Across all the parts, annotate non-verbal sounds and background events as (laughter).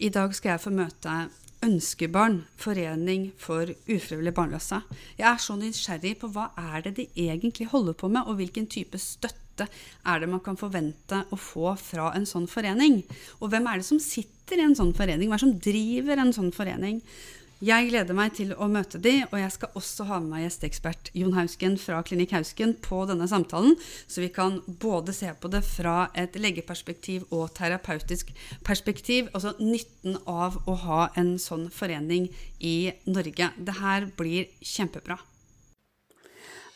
I dag skal jeg få møte Ønskebarn, forening for ufrivillig barnløse. Jeg er så nysgjerrig på hva er det de egentlig holder på med, og hvilken type støtte er det man kan forvente å få fra en sånn forening? Og hvem er det som sitter i en sånn forening? Hva er det som driver en sånn forening? Jeg gleder meg til å møte de, og jeg skal også ha med meg gjesteekspert Jon Hausken fra Klinikk Hausken på denne samtalen, så vi kan både se på det fra et legeperspektiv og terapeutisk perspektiv, altså nytten av å ha en sånn forening i Norge. Det her blir kjempebra.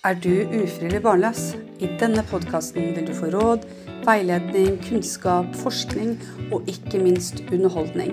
Er du ufrivillig barnløs? I denne podkasten vil du få råd, veiledning, kunnskap, forskning og ikke minst underholdning.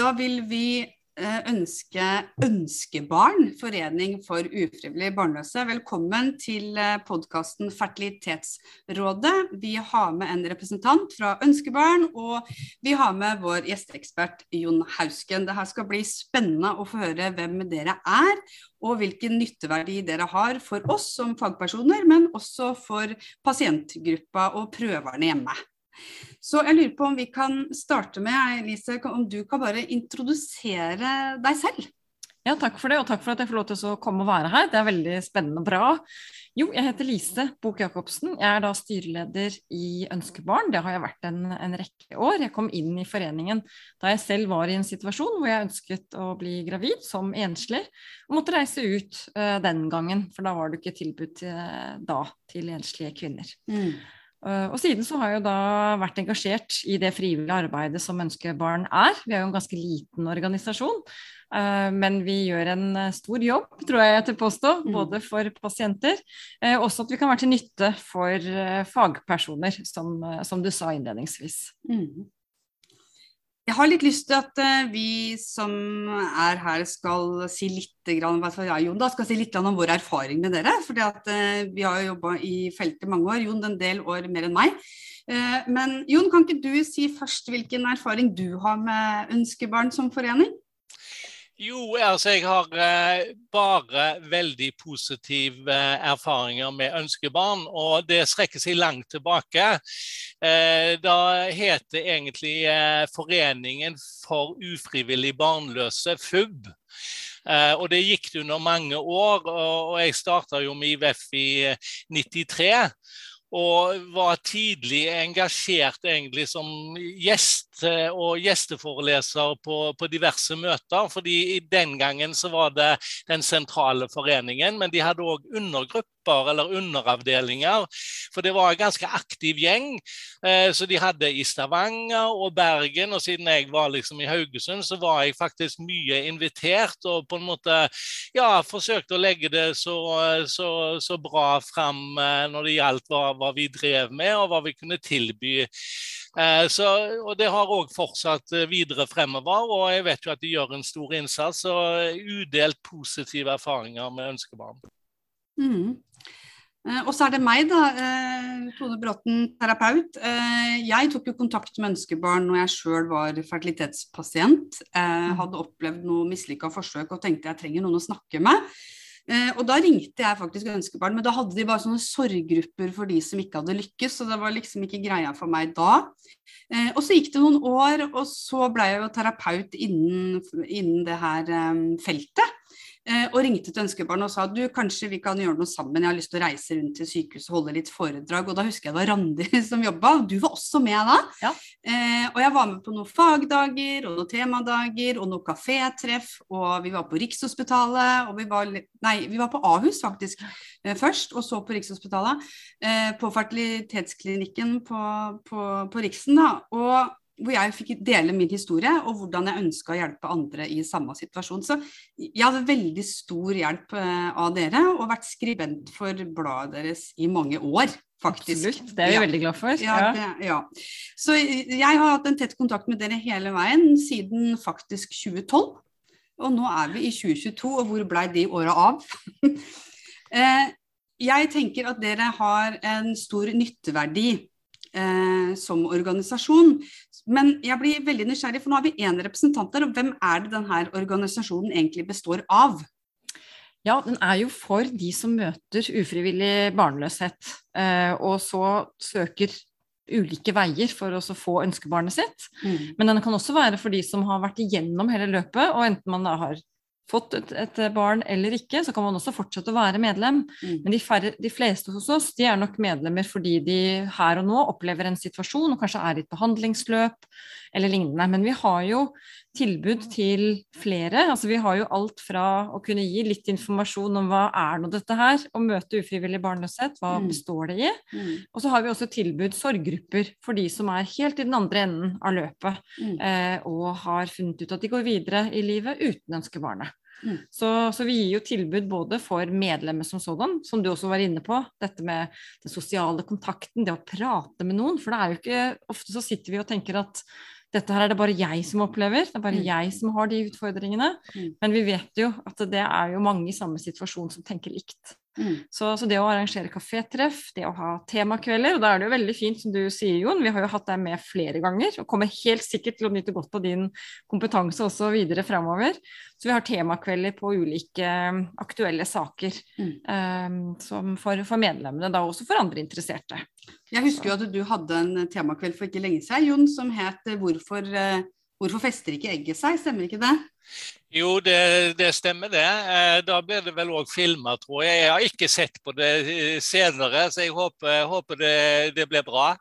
Da vil vi eh, ønske Ønskebarn, forening for ufrivillig barnløse, velkommen til eh, podkasten Fertilitetsrådet. Vi har med en representant fra Ønskebarn, og vi har med vår gjesteekspert Jon Hausken. Det her skal bli spennende å få høre hvem dere er, og hvilken nytteverdi dere har for oss som fagpersoner, men også for pasientgruppa og prøverne hjemme. Så jeg lurer på om vi kan starte med, Elise, om du kan bare introdusere deg selv? Ja, takk for det, og takk for at jeg får lov til å komme og være her. Det er veldig spennende og bra. Jo, jeg heter Lise Bok Jacobsen. Jeg er da styreleder i Ønskebarn. Det har jeg vært en, en, rekke år. Jeg kom inn i foreningen da jeg selv var i en situasjon hvor jeg ønsket å bli gravid som enslig, og måtte reise ut uh, den gangen, for da var det ikke tilbud uh, da til enslige kvinner. Mm. Eh, og siden så har jeg jo da vært engasjert i det frivillige arbeidet som Ønskebarn er. Vi er jo en ganske liten organisasjon, eh, men vi gjør en eh, stor jobb, tror jeg jeg til påstå. Mm. Både for pasienter, og også at vi kan være til nytte for fagpersoner, som, som du sa innledningsvis. Mm. Jeg har litt lyst til at uh, vi som er her skal si litt grann, ja, Jon da, skal si litt om vår erfaring med dere. For uh, vi har jobba i feltet mange år, Jon en del år mer enn meg. Uh, men Jon, kan ikke du si først hvilken erfaring du har med Ønskebarn som forening? Jo, altså jeg har eh, bare veldig positive eh, erfaringer med ønskebarn. Og det strekker seg langt tilbake. Eh, da het det egentlig eh, Foreningen for ufrivillig barnløse, FUB. Og det gikk det under mange år. Og, og jeg starta jo med IVF i 93. Og var tidlig engasjert egentlig som gjest eh, og gjesteforeleser på, på, diverse møter. fordi i den gangen så var det den sentrale foreningen, men de hadde òg undergrupper eller underavdelinger. For det var en ganske aktiv gjeng. Eh, så de hadde i Stavanger og Bergen, og siden jeg var liksom i Haugesund, så var jeg faktisk mye invitert og på en måte ja, forsøkte å legge det så, så, så bra fram eh, når det gjaldt hva, hva, vi drev med og hva vi kunne tilby. Eh, så, og Det har òg fortsatt videre fremover, og jeg vet jo at de gjør en stor innsats. og Udelt positive erfaringer med ønskebarn. Mm. Eh, og så er det meg, da. Eh, Tone Bråten, terapeut. Eh, jeg tok jo kontakt med ønskebarn når jeg sjøl var fertilitetspasient. Mm. Hadde opplevd noe mislykka forsøk og tenkte jeg trenger noen å snakke med. Og da ringte jeg faktisk ønskebarn, men da hadde de bare sånne sorggrupper for de som ikke hadde lykkes, så det var liksom ikke greia for meg da. Og så gikk det noen år, og så ble jeg jo terapeut innen, innen det her feltet. Eh, og ringte til ønskebarn og sa du, kanskje vi kan gjøre noe sammen, jeg har lyst til å reise rundt til sykehuset og holde litt foredrag. Og da husker jeg det var Randi (laughs) som jobba, og du var også med da. Ja. Eh, og jeg var med på noen fagdager og noen temadager og noen kafétreff, og vi var på Rikshospitalet, og vi var, nei, vi var på Ahus faktisk eh, først, og så på Rikshospitalet. Eh, på fertilitetsklinikken på, på, på Riksen, da. Og hvor jeg fikk dele min historie og hvordan jeg ønska å hjelpe andre i samme situasjon. Så jeg hadde veldig stor hjelp eh, av dere, og vært skribent for bladet deres i mange år. Faktisk. Absolutt, det er vi ja. veldig glad for. Ja, det, ja. Så jeg har hatt en tett kontakt med dere hele veien siden faktisk 2012. Og nå er vi i 2022, og hvor blei de åra av? (laughs) Eh, jeg tenker at dere har en stor nytteverdi eh, som organisasjon. Men jeg blir veldig nysgjerrig, for nå har vi én representant der. Og hvem er det denne organisasjonen egentlig består av? Ja, den er jo for de som møter ufrivillig barnløshet, eh, og så søker ulike veier for å få ønskebarnet sitt. Mm. Men den kan også være for de som har vært igjennom hele løpet, og enten man da har fått et, et, barn eller ikke, så kan man også fortsette å være medlem. Mm. Men de, færre, de, fleste hos oss de er nok medlemmer fordi de her og nå opplever en situasjon og kanskje er i et behandlingsløp eller lignende. Men vi har jo tilbud til flere. altså Vi har jo alt fra å kunne gi litt informasjon om hva er nå dette her, å møte ufrivillig barnløshet, hva mm. består det i? Mm. Og så har vi også tilbud sorggrupper for de som er helt i den andre enden av løpet mm. eh, og har funnet ut at de går videre i livet uten ønskebarnet. Mm. Så, så, vi gir jo tilbud både for medlemmer som sådan, som du også var inne på. Dette med den sosiale kontakten, det å prate med noen. For det er jo ikke Ofte så sitter vi og tenker at dette her er det bare jeg som opplever, det er bare mm. jeg som har de utfordringene. Mm. Men vi vet jo at det er jo mange i samme situasjon som tenker likt. Mm. Så, så, det å arrangere kafétreff, det å ha temakvelder, og da er det jo veldig fint som du sier, Jon, vi har jo hatt deg med flere ganger og kommer helt sikkert til å nyte godt av din kompetanse også videre framover. Så vi har temakvelder på ulike um, aktuelle saker mm. um, for, for, medlemmene, da også for andre interesserte. Jeg husker jo at du hadde en temakveld for ikke lenge siden, Jon, som het 'Hvorfor, uh, hvorfor fester ikke egget seg', stemmer ikke det? Jo, det, det, stemmer det. Eh, da blir det vel òg filma, tror jeg. Jeg har ikke sett på det eh, senere, så jeg håper, håper det, det, blir bra.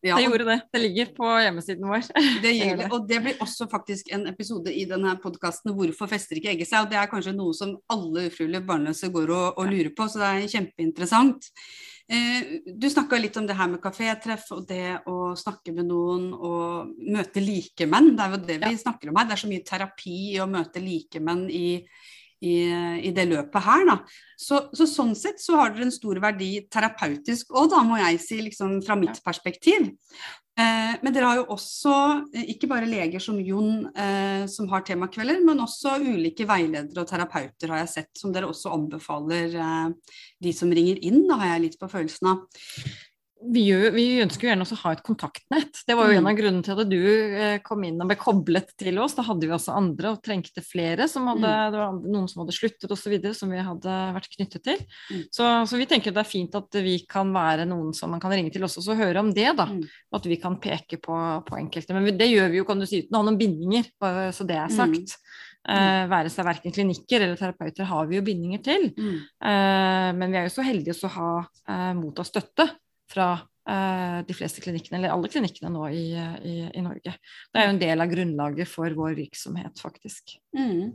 Ja, det gjorde det. Det ligger på hjemmesiden vår. Det (laughs) gjør det. Og det blir også faktisk en episode i denne podkasten 'Hvorfor fester ikke egget seg?' Og det er kanskje noe som alle ufrivillig barnløse går og, og lurer på, så det er kjempeinteressant. Eh, du snakka litt om det her med kafétreff og det å snakke med noen og møte likemenn. Det er jo det vi ja. snakker om her. Det er så mye terapi i å møte likemenn i, i, i det løpet her. Da. Så, så, sånn sett så har dere en stor verdi terapeutisk òg, da må jeg si, liksom fra mitt perspektiv. Eh, men dere har jo også eh, ikke bare leger som Jon eh, som har temakvelder, men også ulike veiledere og terapeuter har jeg sett, som dere også anbefaler eh, de som ringer inn, da har jeg litt på følelsen av vi, gjør, vi, ønsker jo gjerne også å ha et kontaktnett. Det var jo mm. en av grunnene til at du eh, kom inn og ble koblet til oss. Da hadde vi også andre og trengte flere. Som hadde, mm. Det var noen som hadde sluttet osv. som vi hadde vært knyttet til. Mm. Så, så, vi tenker det er fint at vi kan være noen som man kan ringe til også, og høre om det. da, mm. At vi kan peke på, på, enkelte. Men det gjør vi jo kan du si, uten å ha noen bindinger, så det er sagt. Uh, være seg verken klinikker eller terapeuter har vi jo bindinger til. Mm. Uh, men vi er jo så heldige å ha uh, mottatt støtte fra eh, de fleste klinikkene, eller alle klinikkene nå i, i, i, Norge. Det er jo en del av grunnlaget for vår virksomhet, faktisk. Mm.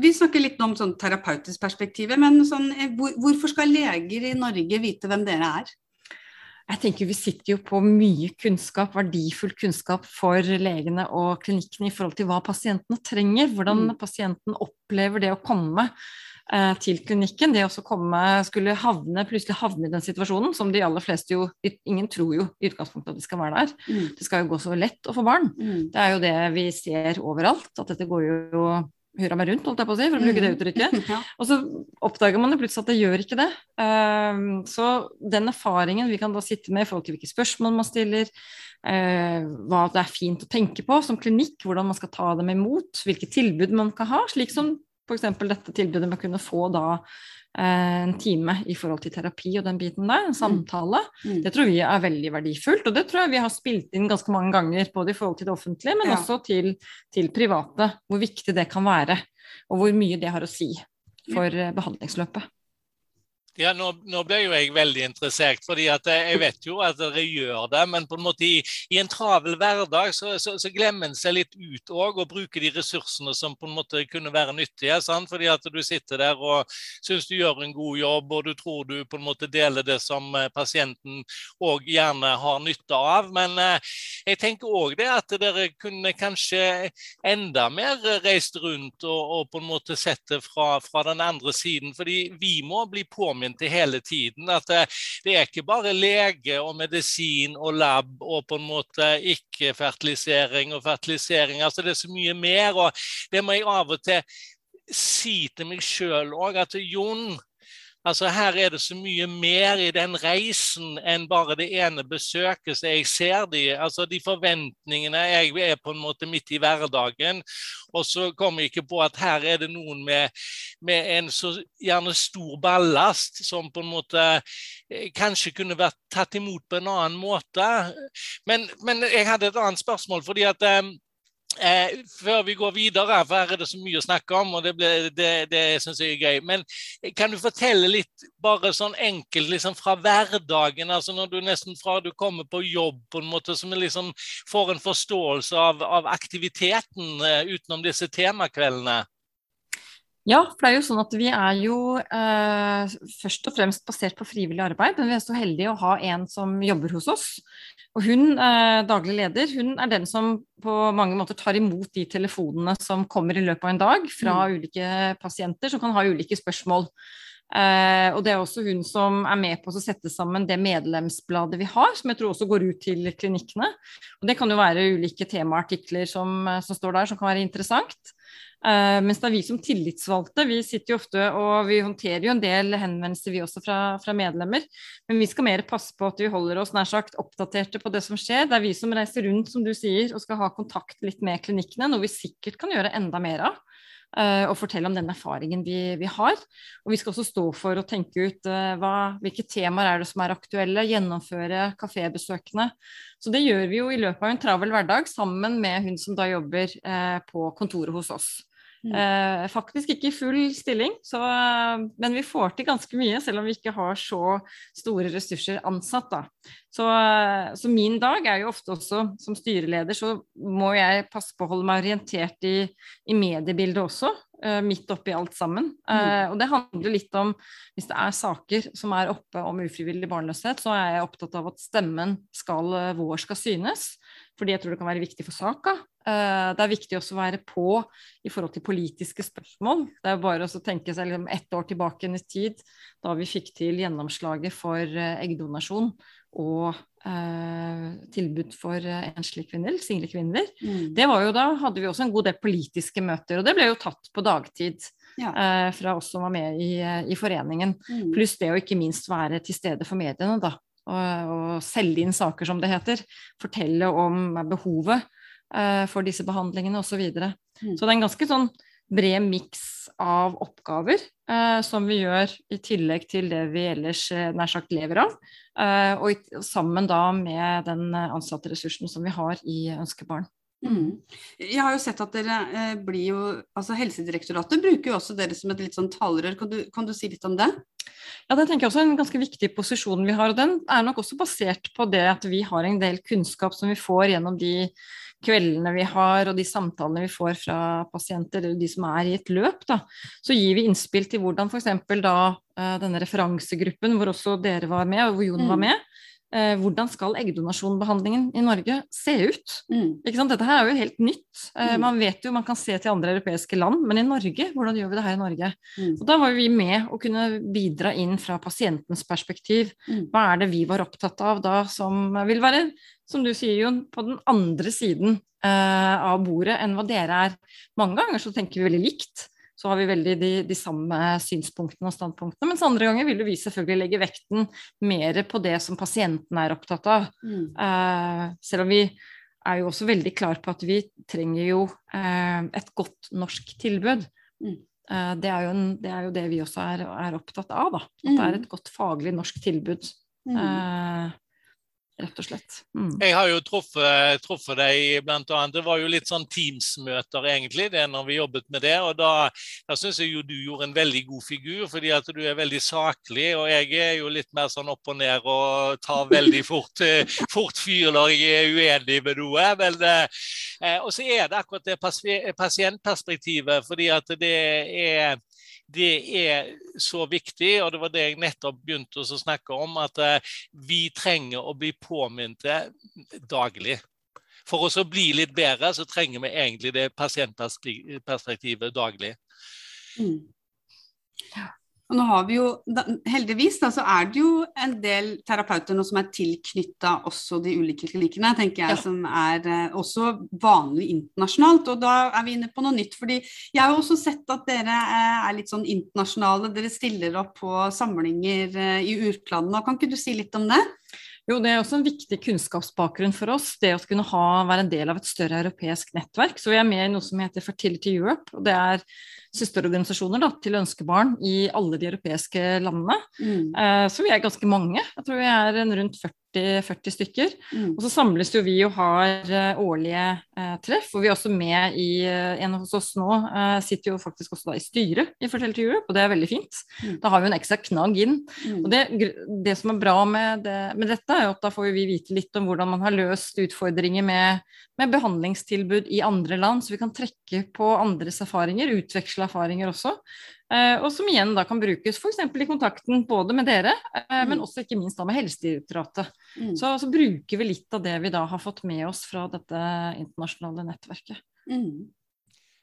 Vi snakker litt om sånn terapeutisk perspektiv, men sånn, eh, hvor, hvorfor skal leger i Norge vite hvem dere er? Jeg tenker Vi sitter jo på mye kunnskap, verdifull kunnskap for legene og klinikkene i forhold til hva pasientene trenger, hvordan mm. pasienten opplever det å komme til klinikken. Det å komme, skulle havne, plutselig havne i den situasjonen, som de aller fleste jo Ingen tror jo i utgangspunktet at de skal være der. Mm. Det skal jo gå så lett å få barn. Mm. Det er jo det vi ser overalt, at dette går jo hurra meg rundt, holdt jeg på å si, for å bruke det mm. uttrykket. (laughs) ja. Og så oppdager man jo plutselig at det gjør ikke det. Um, så den erfaringen vi kan da sitte med i forhold til hvilke spørsmål man stiller, uh, hva det er fint å tenke på som klinikk, hvordan man skal ta dem imot, hvilke tilbud man kan ha, slik som f.eks. dette tilbudet med å kunne få da eh, en time i forhold til terapi og den biten der, en mm. samtale. Mm. Det tror vi er veldig verdifullt, og det tror jeg vi har spilt inn ganske mange ganger, både i forhold til det offentlige, men ja. også til, til, private, hvor viktig det kan være, og hvor mye det har å si for ja. Eh, behandlingsløpet. Ja, nå, nå, ble jo jeg veldig interessert, fordi jeg vet jo at dere gjør det. Men på en måte i, i en travel hverdag så, så, så glemmer en seg litt ut òg og bruker de ressursene som på en måte kunne være nyttige. Sant? Fordi at du sitter der og syns du gjør en god jobb, og du tror du på en måte deler det som eh, pasienten òg gjerne har nytte av. Men, eh, jeg tenker òg det at dere kunne kanskje enda mer reist rundt og, og på en måte sett det fra, fra, den andre siden. fordi vi må bli påminnet hele tiden at det, det er ikke bare lege og medisin og lab og på en måte ikke-fertilisering og fertilisering. altså Det er så mye mer. og Det må jeg av og til si til meg sjøl òg, at Jon Altså Her er det så mye mer i den reisen enn bare det ene besøket. så Jeg ser de, altså de forventningene Jeg er på en måte midt i hverdagen. Og så kommer jeg ikke på at her er det noen med, med en så gjerne stor ballast som på en måte eh, kanskje kunne vært tatt imot på en annen måte. Men, men jeg hadde et annet spørsmål. fordi at um, Eh, før vi går videre, for her er det så mye å snakke om, og det, ble, det, det syns jeg er gøy. Men kan du fortelle litt, bare sånn enkelt, liksom fra hverdagen, altså når du nesten fra du kommer på jobb, på en måte, som liksom får en forståelse av, av aktiviteten eh, utenom disse temakveldene? Ja, for det er jo sånn at vi er jo eh, først og fremst basert på frivillig arbeid. Men vi er så heldige å ha en som jobber hos oss. Og hun, eh, daglig leder, hun er den som på mange måter tar imot de telefonene som kommer i løpet av en dag fra mm. ulike pasienter som kan ha ulike spørsmål. Eh, og det er også hun som er med på å sette sammen det medlemsbladet vi har, som jeg tror også går ut til klinikkene. Og det kan jo være ulike temaartikler som, som står der som kan være interessant. Uh, mens det er vi som tillitsvalgte, vi sitter jo ofte og vi håndterer jo en del henvendelser vi også fra, fra, medlemmer. Men vi skal mer passe på at vi holder oss nær sagt oppdaterte på det som skjer. Det er vi som reiser rundt, som du sier, og skal ha kontakt litt med klinikkene, noe vi sikkert kan gjøre enda mer av. Uh, og fortelle om den erfaringen vi, vi, har. Og vi skal også stå for å tenke ut uh, hva, hvilke temaer er det som er aktuelle, gjennomføre kafébesøkene. Så det gjør vi jo i løpet av en travel hverdag sammen med hun som da jobber på kontoret hos oss. Mm. Eh, faktisk ikke i full stilling, så, men vi får til ganske mye, selv om vi ikke har så store ressurser ansatt. Så, så, min dag er jo ofte også, som styreleder, så må jeg passe på å holde meg orientert i, i mediebildet også. Uh, midt oppi alt sammen. Uh, og det handler litt om Hvis det er saker som er oppe om ufrivillig barnløshet, så er jeg opptatt av at stemmen skal, vår skal synes. Fordi jeg tror det kan være viktig for saka. Eh, det er viktig også å være på i forhold til politiske spørsmål. Det er bare å tenke seg liksom ett år tilbake i tid, da vi fikk til gjennomslaget for eh, eggdonasjon og eh, tilbud for enslige kvinner, single kvinner. Mm. Det var jo da hadde vi også en god del politiske møter, og det ble jo tatt på dagtid. Ja. Eh, fra oss som var med i, i foreningen. Mm. Pluss det å ikke minst være til stede for mediene, da. Og, selge inn saker, som det heter. Fortelle om behovet eh, for disse behandlingene osv. Så, videre. mm. så det er en ganske sånn bred miks av oppgaver eh, som vi gjør i tillegg til det vi ellers eh, nær sagt lever av. Eh, og, sammen da med den ansatte ressursen som vi har i Ønskebarn. Mm. Jeg har jo sett at dere eh, blir jo altså Helsedirektoratet bruker jo også dere som et litt sånn talerør. Kan du, kan du si litt om det? Ja, det tenker jeg også er en ganske viktig posisjon vi har. og Den er nok også basert på det at vi har en del kunnskap som vi får gjennom de kveldene vi har og de samtalene vi får fra pasienter eller de som er i et løp, da, så gir vi innspill til hvordan f.eks. da eh, denne referansegruppen, hvor også dere var med, og hvor Jon var mm. med, eh, hvordan skal eggdonasjonbehandlingen i Norge se ut? Mm. Dette her er jo helt nytt. Eh, mm. Man vet jo, man kan se til andre europeiske land, men i Norge, hvordan gjør vi det her i Norge? Mm. Da var vi med å kunne bidra inn fra pasientens perspektiv. Mm. Hva er det vi var opptatt av da som vil være som du sier, Jon, på den andre siden eh, av bordet enn hva dere er. Mange ganger så tenker vi veldig likt. Så har vi veldig de, de samme synspunktene og standpunktene. Mens andre ganger vil vi selvfølgelig legge vekten mer på det som pasienten er opptatt av. Mm. Uh, selv om vi er jo også veldig klar på at vi trenger jo uh, et godt norsk tilbud. Mm. Det er, en, det, er jo det vi også er, er opptatt av. Da. At det er mm. et godt faglig norsk tilbud. Mm rett og slett. Mm. Jeg har jo truffet, truffet deg blant annet. Det var jo litt sånn Teams-møter, egentlig, det når vi jobbet med det. Og da, da syns jeg jo du gjorde en veldig god figur, fordi at du er veldig saklig. Og jeg er jo litt mer sånn opp og ned og tar (laughs) veldig fort, fort fyr når jeg er uenig med noe. Men, eh, og så er det akkurat det pasientperspektivet, fordi at det er det er så viktig, og det var det jeg nettopp begynte å snakke om, at eh, vi trenger å bli påminnet daglig. for å bli litt bedre, så trenger vi egentlig det pasientperspektivet daglig. Mm. Og nå har vi jo, Heldigvis da, så er det jo en del terapeuter nå som er tilknytta også de ulike klinikkene, tenker jeg, ja. som er eh, også vanlig internasjonalt. Og da er vi inne på noe nytt. fordi jeg har jo også sett at dere eh, er litt sånn internasjonale. Dere stiller opp på samlinger eh, i utlandet. Kan ikke du si litt om det? Jo, Det er også en viktig kunnskapsbakgrunn for oss, det å kunne ha, være en del av et større europeisk nettverk. Så vi er med i noe som heter Fertility Europe. og Det er søsterorganisasjoner da, til ønskebarn i alle de europeiske landene. Mm. Eh, så vi er ganske mange. Jeg tror vi er rundt 40 40 stykker. Mm. Og så samles jo vi og har uh, årlige uh, treff. Og vi er også med i En hos oss nå sitter jo faktisk også da i styret i Fortell til Europe, og det er veldig fint. Mm. Da har vi en ekstra knagg inn. Mm. Og det, det, som er bra med, det, med, dette, er jo at da får vi vite litt om hvordan man har løst utfordringer med, med behandlingstilbud i andre land, så vi kan trekke på andres erfaringer, utveksle erfaringer også. Eh, og som igjen da kan brukes f.eks. i kontakten både med dere, eh, mm. men også ikke minst da med Helsedirektoratet. Mm. Så, så, bruker vi litt av det vi da har fått med oss fra dette internasjonale nettverket. Mm.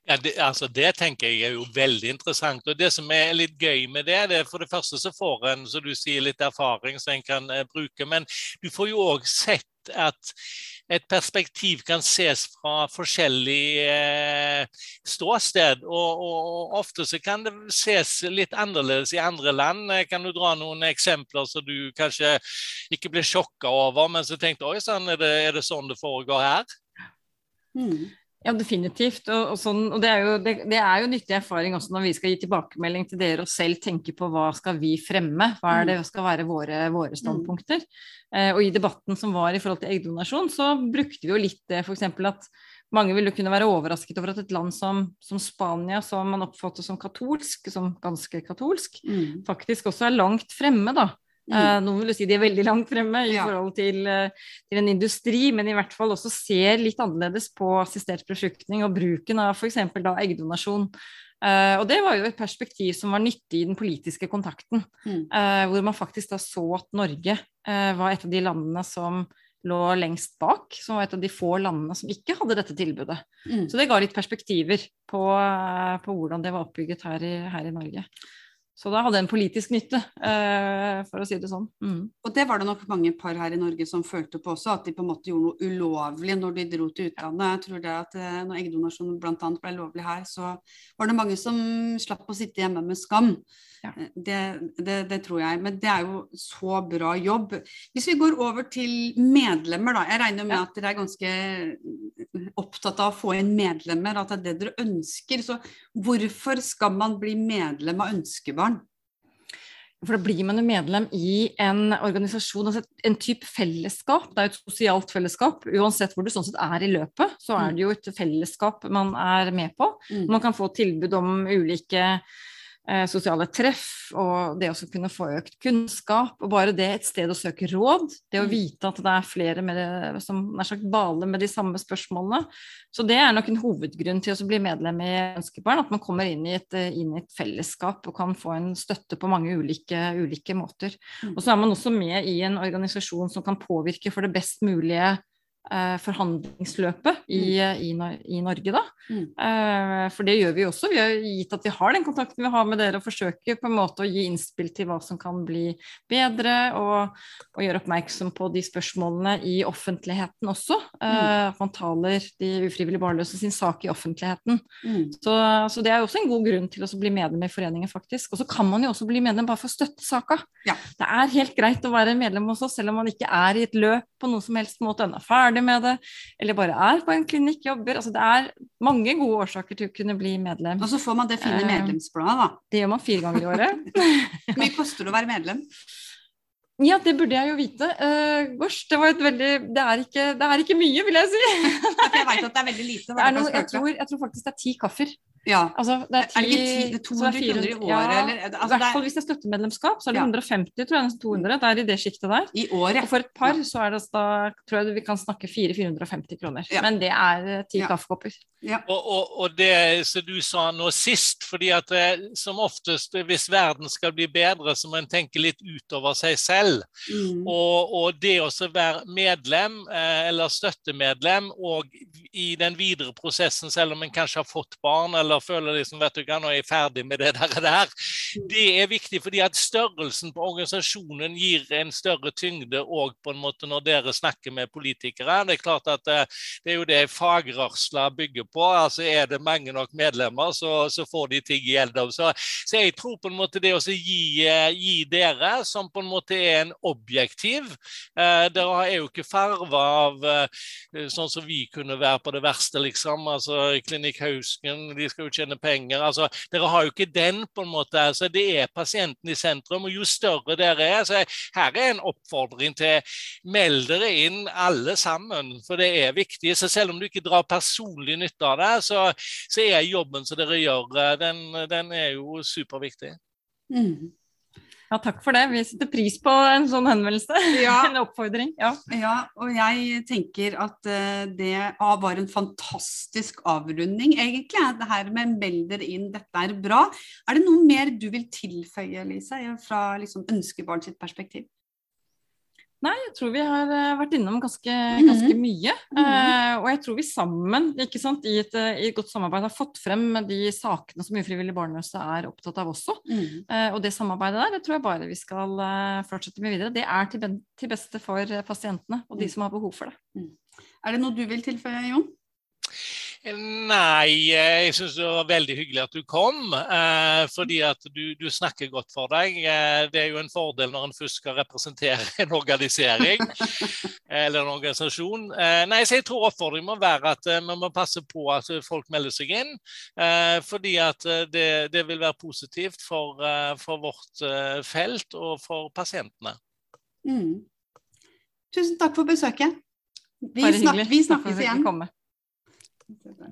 Ja, det, altså det, tenker jeg er jo veldig interessant. og Det som er litt gøy med det, det er for det første så får en så du sier, litt erfaring som en kan eh, bruke. Men du får jo òg sett at et perspektiv kan ses fra forskjellig eh, ståsted. Og, og, ofte så kan det ses litt annerledes i andre land. Kan du dra noen eksempler så du kanskje ikke blir sjokka over, men så tenkte oi sann, er, er, det sånn det foregår her? Mm. Ja, definitivt. Og, og, sånn, og det, er jo, det, det, er jo, nyttig erfaring også når vi skal gi tilbakemelding til dere og selv tenke på hva skal vi fremme, hva er det mm. skal være våre, våre mm. standpunkter. Mm. Eh, og i debatten som var i forhold til eggdonasjon, så brukte vi jo litt det f.eks. at mange ville kunne være overrasket over at et land som, som Spania, som man oppfatter som katolsk, som ganske katolsk, mm. faktisk også er langt fremme, da Mm. Uh, noen vil jo si de er veldig langt fremme i ja. forhold til, uh, til, en industri, men i hvert fall også ser litt annerledes på assistert befruktning og bruken av f.eks. eggdonasjon. Uh, og det var jo et perspektiv som var nyttig i den politiske kontakten, mm. hvor man faktisk da så at Norge var et av de landene som lå lengst bak, som var et av de få landene som ikke hadde dette tilbudet. Mm. Så det ga litt perspektiver på, på hvordan det var oppbygget her i, her i Norge. Så da hadde jeg en politisk nytte, eh, for å si det sånn. Mm. Og det var det nok mange par her i Norge som følte på også, at de på en måte gjorde noe ulovlig når de dro til utlandet. Jeg tror det at eh, når eggdonasjon bl.a. ble lovlig her, så var det mange som slapp å sitte hjemme med skam. Ja. Eh, det, det, det, tror jeg. Men det er jo så bra jobb. Hvis vi går over til medlemmer, da. Jeg regner med ja. at dere er ganske opptatt av å få inn medlemmer, at det er det dere ønsker. Så hvorfor skal man bli medlem av Ønskebarn? For da blir man jo medlem i en organisasjon, altså en type fellesskap. Det er jo et sosialt fellesskap. Uansett hvor du sånn sett er i løpet, så er mm. det jo et fellesskap man er med på. Mm. Man kan få tilbud om ulike eh, sosiale treff, og det å kunne få økt kunnskap. Og bare det et sted å søke råd, det å mm. vite at det er flere med det, som nær sagt baler med de samme spørsmålene. Så det er nok en hovedgrunn til å bli medlem i Ønskebarn, at man kommer inn i, et, inn i et, fellesskap og kan få en støtte på mange ulike, ulike måter. Mm. Og så er man også med i en organisasjon som kan påvirke for det best mulige eh, forhandlingsløpet i, mm. i, i, Norge, da. Mm. Eh, for det gjør vi også. Vi har gitt at vi har den kontakten vi har med dere, og forsøker på en måte å gi innspill til hva som kan bli bedre, og, og gjøre oppmerksom på de spørsmålene i offentligheten også. Eh, mm. At man taler de ufrivillig barnløse sin sak i offentligheten. Mm. Så, så, det er også en god grunn til å bli medlem i foreningen, faktisk. Og så kan man jo også bli medlem bare for å støtte saka. Ja. Det er helt greit å være medlem hos oss, selv om man ikke er i et løp på noen som helst måte ennå ferdig ferdig med det, eller bare er på en klinikk, jobber. Altså, det er mange gode årsaker til å kunne bli medlem. Og så får man det fine eh, medlemsbladet, da. Det gjør man fire ganger i året. Hvor mye koster det å være medlem? Ja, det burde jeg jo vite. Uh, gosh, det veldig det er, ikke, det er ikke mye, vil jeg si. (laughs) jeg veit at det er veldig lite. Noe, jeg, tror, jeg, tror, faktisk det er ti kaffer. Ja. Altså, det er, Er det ikke ti- ti- så 200 det er kroner i året, Ja, eller? I Altså, hvert er- fall hvis det er støttemedlemskap, så er det Ja. 150, tror jeg, nesten 200. Det er i det sjiktet der. I året. Og for et par så er det da, tror jeg vi kan snakke 400-450 kroner. Ja. Men det er eh, ti Ja. kaffekopper. Ja. Og, og, og det som du sa nå sist, fordi at eh, som oftest eh, hvis verden skal bli bedre, så må en tenke litt utover seg selv. Mm. Og, og det å være medlem eller støttemedlem og i den videre prosessen, selv om en kanskje har fått barn eller føler liksom, vet du hva, nå er jeg ferdig med det der, der, det er viktig fordi at størrelsen på organisasjonen gir en større tyngde òg når dere snakker med politikere. Det er klart at eh, det er jo det fagrørsla bygger på. altså Er det mange nok medlemmer, så, så får de ting igjennom. Så, så jeg tror på en måte det å gi, eh, gi dere, som på en måte er en objektiv eh, Dere er jo ikke farva av eh, sånn som vi kunne være på det verste, liksom. altså Klinikk Hausken, de skal jo tjene penger. altså Dere har jo ikke den, på en måte. altså Det er pasienten i sentrum. og Jo større dere er så Her er en oppfordring til meld dere inn alle sammen, for det er viktig. så Selv om du ikke drar personlig nytte av det, så, så er jobben som dere gjør, eh, den, den er jo superviktig. Mm. Ja, takk for det. Vi setter pris på en sånn henvendelse. (laughs) Ja. en oppfordring. Ja. Ja, og jeg tenker at eh, det var en fantastisk avrunding, egentlig. Det her med 'meld dere inn, dette er bra'. Er det noe mer du vil tilføye, Lise, fra liksom, ønskebarn sitt perspektiv? Nei, jeg tror vi har eh, vært innom ganske, Mhm. ganske mye. Mhm. Eh, og jeg tror vi sammen, ikke sant, i et, eh, i et godt samarbeid har fått frem de sakene som ufrivillig barnløse er opptatt av også. Mm. Eh, og det samarbeidet der, det tror jeg bare vi skal eh, fortsette med videre. Det er til, til beste for pasientene og de Mm. som har behov for det. Er det noe du vil tilføye, Jon? Nei, jeg syns det var veldig hyggelig at du kom. Eh, fordi at du, du snakker godt for deg. Eh, det er jo en fordel når en først skal representere (laughs) en organisering eller en organisasjon. Eh, nei, så jeg tror oppfordringen må være at eh, vi må passe på at folk melder seg inn. Eh, fordi at det, det vil være positivt for, eh, for vårt eh, felt og for pasientene. Mm. Tusen takk for besøket. Vi, snak vi snakkes igjen. Bye-bye.